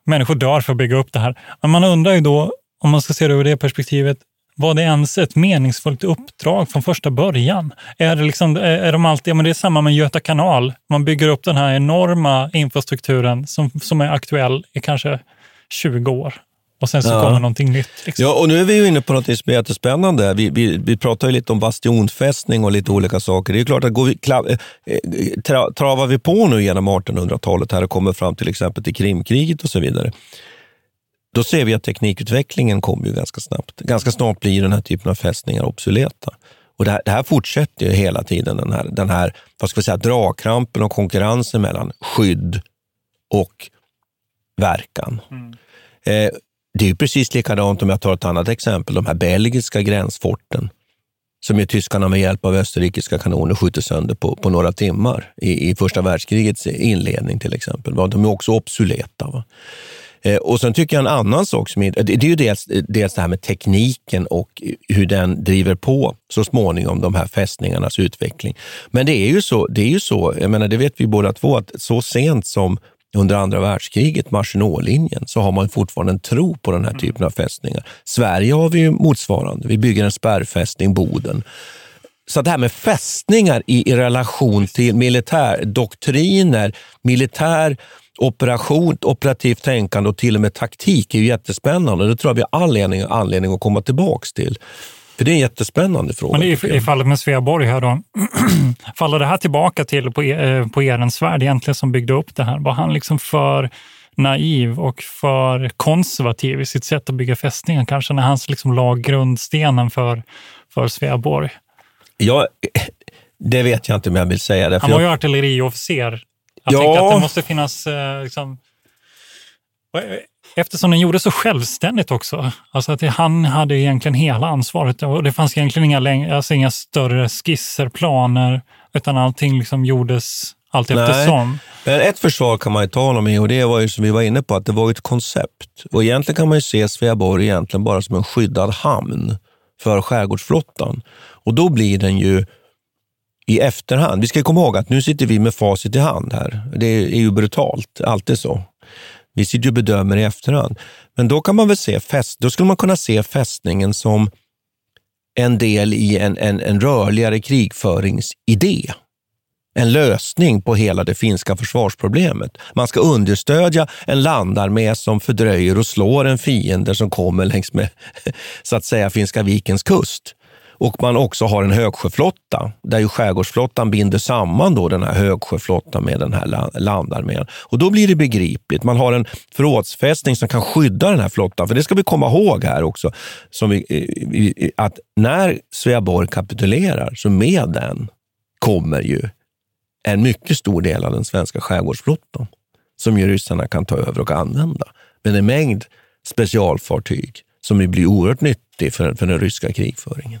Människor dör för att bygga upp det här. Men man undrar ju då, om man ska se det ur det perspektivet, var det ens ett meningsfullt uppdrag från första början? Är det, liksom, är de alltid, men det är samma med Göta kanal. Man bygger upp den här enorma infrastrukturen som, som är aktuell i kanske 20 år. Och sen så ja. kommer någonting nytt. Liksom. Ja, och nu är vi ju inne på något som är jättespännande. Vi, vi, vi pratar ju lite om bastionfästning och lite olika saker. Det är klart att går vi, klav, eh, tra, travar vi på nu genom 1800-talet här och kommer fram till exempel till Krimkriget och så vidare, då ser vi att teknikutvecklingen kommer ju ganska snabbt. Ganska snart blir den här typen av fästningar obsoleta. Och det här, det här fortsätter ju hela tiden, den här, den här vad ska vi säga, dragkrampen och konkurrensen mellan skydd och verkan. Mm. Eh, det är precis likadant om jag tar ett annat exempel, de här belgiska gränsforten som ju tyskarna med hjälp av österrikiska kanoner skjuter sönder på, på några timmar i, i första världskrigets inledning till exempel. De är också obsoleta. Va? Eh, och sen tycker jag en annan sak, som är, det är ju dels, dels det här med tekniken och hur den driver på så småningom de här fästningarnas utveckling. Men det är ju så, det, är ju så jag menar, det vet vi båda två, att så sent som under andra världskriget, Maginotlinjen, så har man fortfarande en tro på den här mm. typen av fästningar. Sverige har vi ju motsvarande. Vi bygger en spärrfästning, Boden. Så det här med fästningar i, i relation till militärdoktriner, militär operation, operativt tänkande och till och med taktik är ju jättespännande. Det tror jag vi har all anledning, anledning att komma tillbaka till. För det är en jättespännande fråga. Men i, i fallet med Sveaborg här då, faller det här tillbaka till på, eh, på Ehrensvärd egentligen som byggde upp det här? Var han liksom för naiv och för konservativ i sitt sätt att bygga fästningar kanske, när han liksom la grundstenen för, för Sveaborg? Ja, det vet jag inte om jag vill säga. Det, han var ju artilleriofficer jag ja. tänker att det måste finnas... Eh, liksom, eftersom den gjorde så självständigt också. Alltså att han hade egentligen hela ansvaret och det fanns egentligen inga, alltså inga större skisser, planer, utan allting liksom gjordes allt eftersom. Men ett försvar kan man ju tala om och det var ju som vi var inne på, att det var ett koncept. Och egentligen kan man ju se Sveaborg egentligen bara som en skyddad hamn för skärgårdsflottan. Och då blir den ju i efterhand. Vi ska komma ihåg att nu sitter vi med facit i hand här. Det är ju brutalt, alltid så. Vi sitter ju och bedömer i efterhand. Men då kan man väl se fäst, då skulle man kunna se fästningen som en del i en, en, en rörligare krigföringsidé. en lösning på hela det finska försvarsproblemet. Man ska understödja en landarmé som fördröjer och slår en fiende som kommer längs med så att säga Finska vikens kust och man också har en högsjöflotta där ju skärgårdsflottan binder samman då den här högsjöflottan med den här landarmén. Och då blir det begripligt. Man har en förrådsfästning som kan skydda den här flottan. För det ska vi komma ihåg här också, som vi, eh, att när Sveaborg kapitulerar, så med den kommer ju en mycket stor del av den svenska skärgårdsflottan som ju ryssarna kan ta över och använda. Men en mängd specialfartyg som blir oerhört nyttig för, för den ryska krigföringen.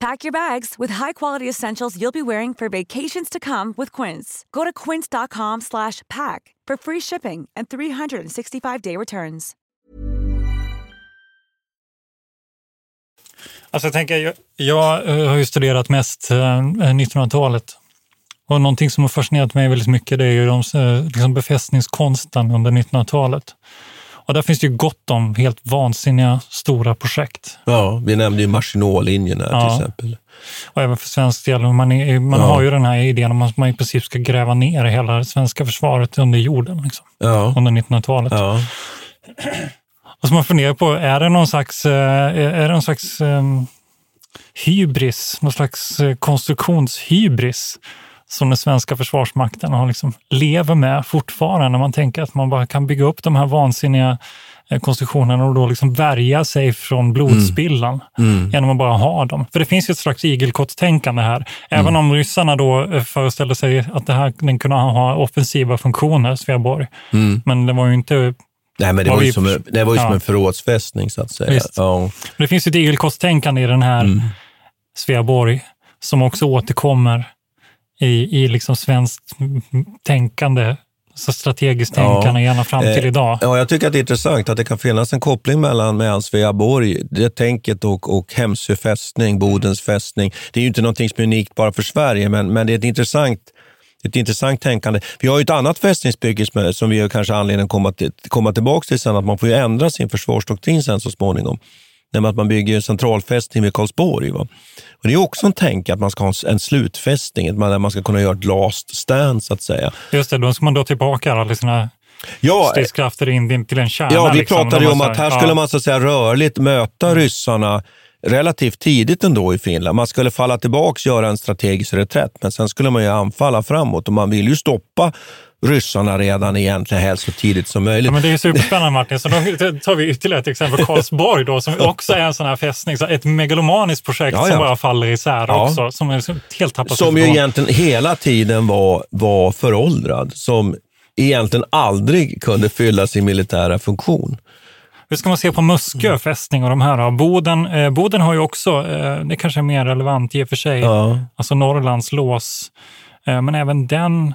Pack your bags with high-quality essentials you'll be wearing for vacations to come with Quince. Go to quince.com/pack for free shipping and 365-day returns. Alltså jag tänker, jag, jag eh, har ju studerat mest eh, 1900-talet. Och någonting som har fascinerat mig väldigt mycket det är ju de, eh, liksom befästningskonsten under 1900-talet. Och där finns det ju gott om helt vansinniga stora projekt. Ja, vi nämnde ju Maginot-linjen här Ja. till exempel. Och även för svensk del. Man, är, man Ja. har ju den här idén om att man i princip ska gräva ner hela det svenska försvaret under jorden liksom, Ja. under 1900-talet. Ja. Och så man funderar på, är det någon slags, eh, är det någon slags ehm, hybris, någon slags eh, konstruktionshybris som den svenska försvarsmakten har liksom, lever med fortfarande. När man tänker att man bara kan bygga upp de här vansinniga eh, konstruktionerna och då liksom värja sig från blodspillan Mm. genom att bara ha dem. För det finns ju ett slags igelkottstänkande här. Även Mm. om ryssarna då eh, föreställde sig att det här den kunde ha offensiva funktioner, Sveaborg. Mm. Men det var ju inte Nej, men det var ju vi- som, en- det var ju som Ja. en förrådsfästning så att säga. Ja. Det finns ett igelkottstänkande i den här Mm. Sveaborg som också återkommer i, i liksom svenskt tänkande, så strategiskt Ja. tänkande, gärna fram till Eh, idag. Ja, jag tycker att det är intressant att det kan finnas en koppling mellan, mellan Sveaborg, det tänket och, och Hemsö fästning, Bodens fästning. Det är ju inte någonting som är unikt bara för Sverige, men, men det är ett intressant ett intressant tänkande. Vi har ju ett annat fästningsbygge som- vi har kanske anledning att komma, till, komma tillbaka till sen, att man får ändra sin försvarsdoktrin sen så småningom. Nämligen att man bygger en centralfästning vid Karlsborg. Va? Och det är också en tänk att man ska ha en- slutfästning, att man, där man ska kunna göra ett last stand så att säga. Just det, då ska man dra tillbaka alla sina Ja, stridskrafter in till en kärna. Ja, vi liksom. pratade om att här ja. skulle man så att säga rörligt möta ryssarna relativt tidigt ändå i Finland. Man skulle falla tillbaka och göra en strategisk reträtt, men sen skulle man ju anfalla framåt och man vill ju stoppa ryssarna redan egentligen helst så tidigt som möjligt. Ja, men det är superspännande Martin. Så då tar vi ytterligare ett exempel, Karlsborg då, som också är en sån här fästning. Så ett megalomaniskt projekt Ja, ja. som bara faller isär också. Som är helt tappat som ju egentligen hela tiden var, var föråldrad, som egentligen aldrig kunde fylla sin militära funktion. Hur ska man se på Muskö fästning och de här? Då? Boden, eh, Boden har ju också, eh, det kanske är mer relevant i och för sig, Ja. alltså Norrlands lås. Eh, men även den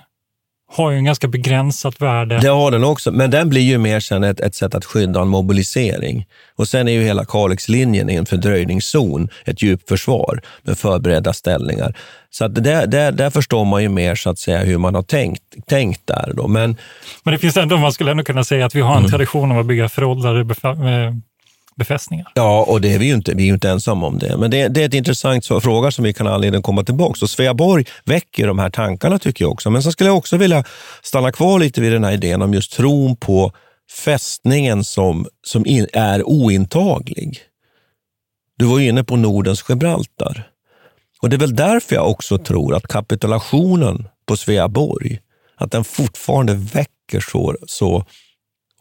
har ju en ganska begränsat värde. Det har den också, men den blir ju mer sen ett, ett sätt att skydda en mobilisering. Och sen är ju hela Kalixlinjen en fördröjningszon, ett djupförsvar med förberedda ställningar. Så att där, där, där förstår man ju mer så att säga hur man har tänkt, tänkt där. Då. Men, men det finns ändå, man skulle ändå kunna säga att vi har en mm. tradition av att bygga föråldrade befästningar. Ja, och det är vi ju inte, vi är ju inte ensamma om det. Men det, det är ett intressant fråga som vi kan ha anledning att komma tillbaka. Och Sveaborg väcker de här tankarna tycker jag också. Men så skulle jag också vilja stanna kvar lite vid den här idén om just tron på fästningen som, som in, är ointaglig. Du var ju inne på Nordens Gibraltar. Och det är väl därför jag också tror att kapitulationen på Sveaborg, att den fortfarande väcker så, så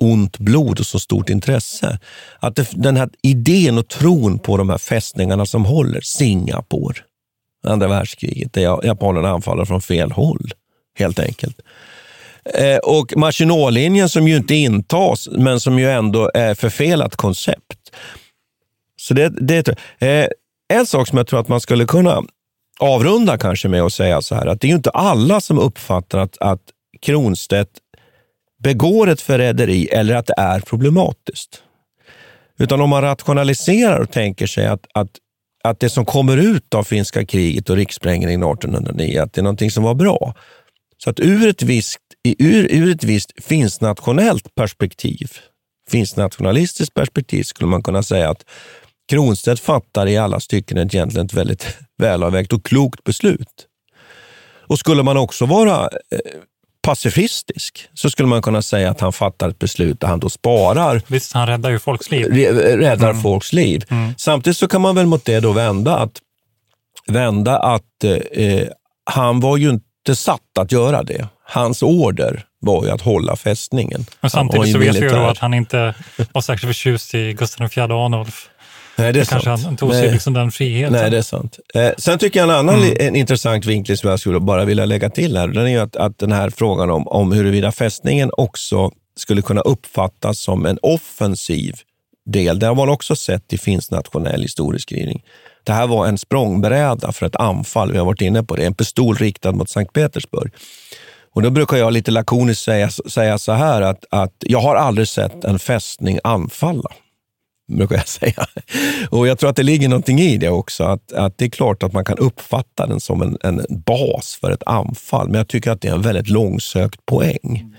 ont blod och så stort intresse. Att det, den här idén och tron på de här fästningarna som håller, Singapore, andra världskriget, där japanerna anfaller från fel håll, helt enkelt. Eh, och Maginot-linjen som ju inte intas, men som ju ändå är förfelat koncept. Så det, det, eh, en sak som jag tror att man skulle kunna avrunda kanske med att säga så här, att det är ju inte alla som uppfattar att, att Kronstedt begår ett förräderi eller att det är problematiskt. Utan om man rationaliserar och tänker sig att, att, att det som kommer ut av finska kriget och rikssprängningen 1809, att det är någonting som var bra. Så att ur ett visst, ur, ur ett visst finsk-nationellt perspektiv, finsk-nationalistiskt perspektiv, skulle man kunna säga att Kronstedt fattar i alla stycken egentligen ett väldigt välavvägt och klokt beslut. Och skulle man också vara eh, pacifistisk så skulle man kunna säga att han fattar ett beslut där han då sparar. Visst, han räddar ju folks liv. Räddar mm. folks liv. Mm. Samtidigt så kan man väl mot det då vända att, vända att eh, han var ju inte satt att göra det. Hans order var ju att hålla fästningen. Men samtidigt så vet vi ju då att han inte var särskilt förtjust i Gustav IV Adolf. Nej, det är kanske sant. han tog sig liksom den friheten. Nej, det är sant. Eh, sen tycker jag en annan mm. en intressant vinkling som jag skulle bara vilja lägga till här, den är ju att, att den här frågan om, om huruvida fästningen också skulle kunna uppfattas som en offensiv del. Det har man också sett i finsk nationell historieskrivning. Det här var en språngbräda för ett anfall, vi har varit inne på det, en pistol riktad mot Sankt Petersburg. Och Då brukar jag lite lakoniskt säga, säga så här att, att jag har aldrig sett en fästning anfalla brukar jag säga. Och Jag tror att det ligger någonting i det också. Att, att Det är klart att man kan uppfatta den som en, en bas för ett anfall, men jag tycker att det är en väldigt långsökt poäng.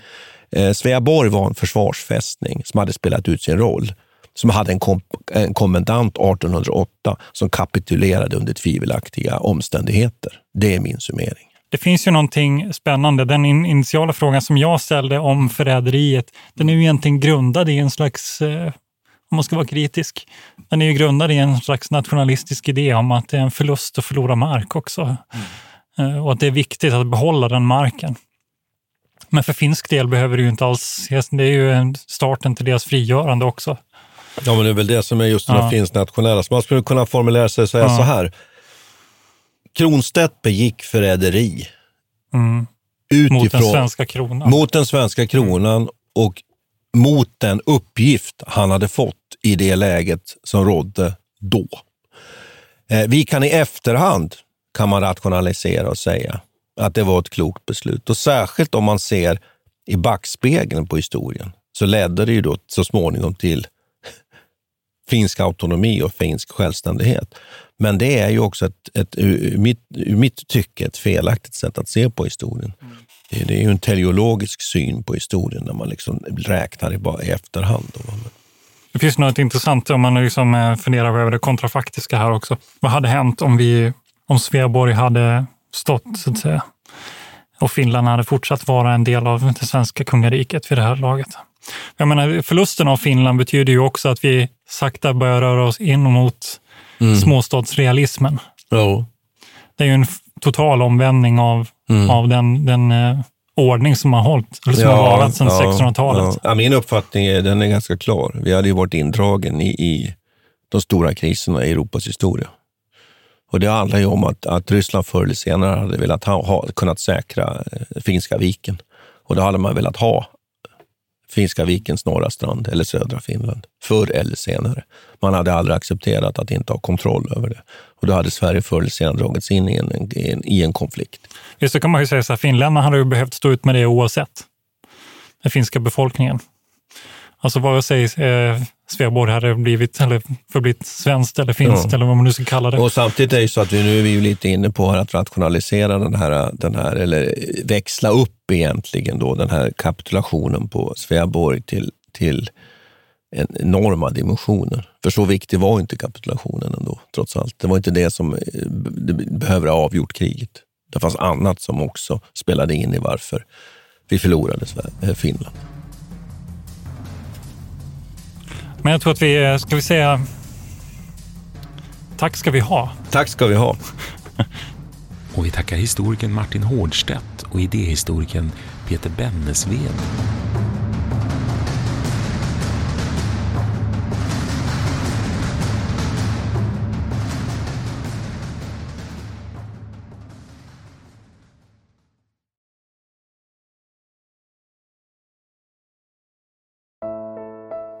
Eh, Sveaborg var en försvarsfästning som hade spelat ut sin roll som hade en, kom en kommendant 1808 som kapitulerade under tvivelaktiga omständigheter. Det är min summering. Det finns ju någonting spännande. Den initiala frågan som jag ställde om förräderiet, den är ju egentligen grundad i en slags eh, om man ska vara kritisk. Den är ju grundad i en slags nationalistisk idé om att det är en förlust att förlora mark också. Mm. Och att det är viktigt att behålla den marken. Men för finsk del behöver det ju inte alls ses. Det är ju starten till deras frigörande också. Ja, men det är väl det som är just den ja. finsk nationella. Så man skulle kunna formulera sig och säga ja. så här. Kronstedt begick förräderi. Mm. Mot den svenska kronan. Mot den svenska kronan och mot den uppgift han hade fått i det läget som rådde då. Eh, vi kan i efterhand kan man rationalisera och säga att det var ett klokt beslut. Och särskilt om man ser i backspegeln på historien så ledde det ju då så småningom till finsk autonomi och finsk självständighet. Men det är ju också ett, ett ur, mitt, ur mitt tycke ett felaktigt sätt att se på historien. Mm. Det, det är ju en teleologisk syn på historien när man liksom räknar i, bara i efterhand. Då. Det finns något intressant om man liksom eh, funderar över det kontrafaktiska här också. Vad hade hänt om, vi, om Sveaborg hade stått, så att säga, och Finland hade fortsatt vara en del av det svenska kungariket vid det här laget? Jag menar, förlusten av Finland betyder ju också att vi sakta börjar röra oss in mot mm. småstadsrealismen. Oh. Det är ju en total omvändning av, mm. av den, den eh, ordning som har hållit, eller som ja, har varat sedan ja, 1600-talet. Ja. min uppfattning är, den är ganska klar. Vi hade ju varit indragen i, i de stora kriserna i Europas historia. Och Det handlar ju om att, att Ryssland förr eller senare hade velat ha, ha, kunnat säkra eh, Finska viken. Och då hade man velat ha Finska vikens norra strand eller södra Finland, förr eller senare. Man hade aldrig accepterat att inte ha kontroll över det. Och då hade Sverige förr eller senare dragits in i en, en, i en konflikt. Just det kan man ju säga så här, finländarna hade ju behövt stå ut med det oavsett. Den finska befolkningen. Alltså vare sig eh, Sveaborg hade blivit eller förblivit svenskt eller finskt ja. eller vad man nu ska kalla det. Och samtidigt är det så att vi nu är vi lite inne på att rationalisera den här, den här, eller växla upp egentligen då den här kapitulationen på Sveaborg till, till enorma dimensioner. För så viktig var inte kapitulationen ändå, trots allt. Det var inte det som eh, det behöver ha avgjort kriget. Det fanns annat som också spelade in i varför vi förlorade eh, Finland. Men jag tror att vi, ska vi säga, tack ska vi ha. Tack ska vi ha. och vi tackar historikern Martin Hårdstedt och idéhistorikern Peter Bennesved.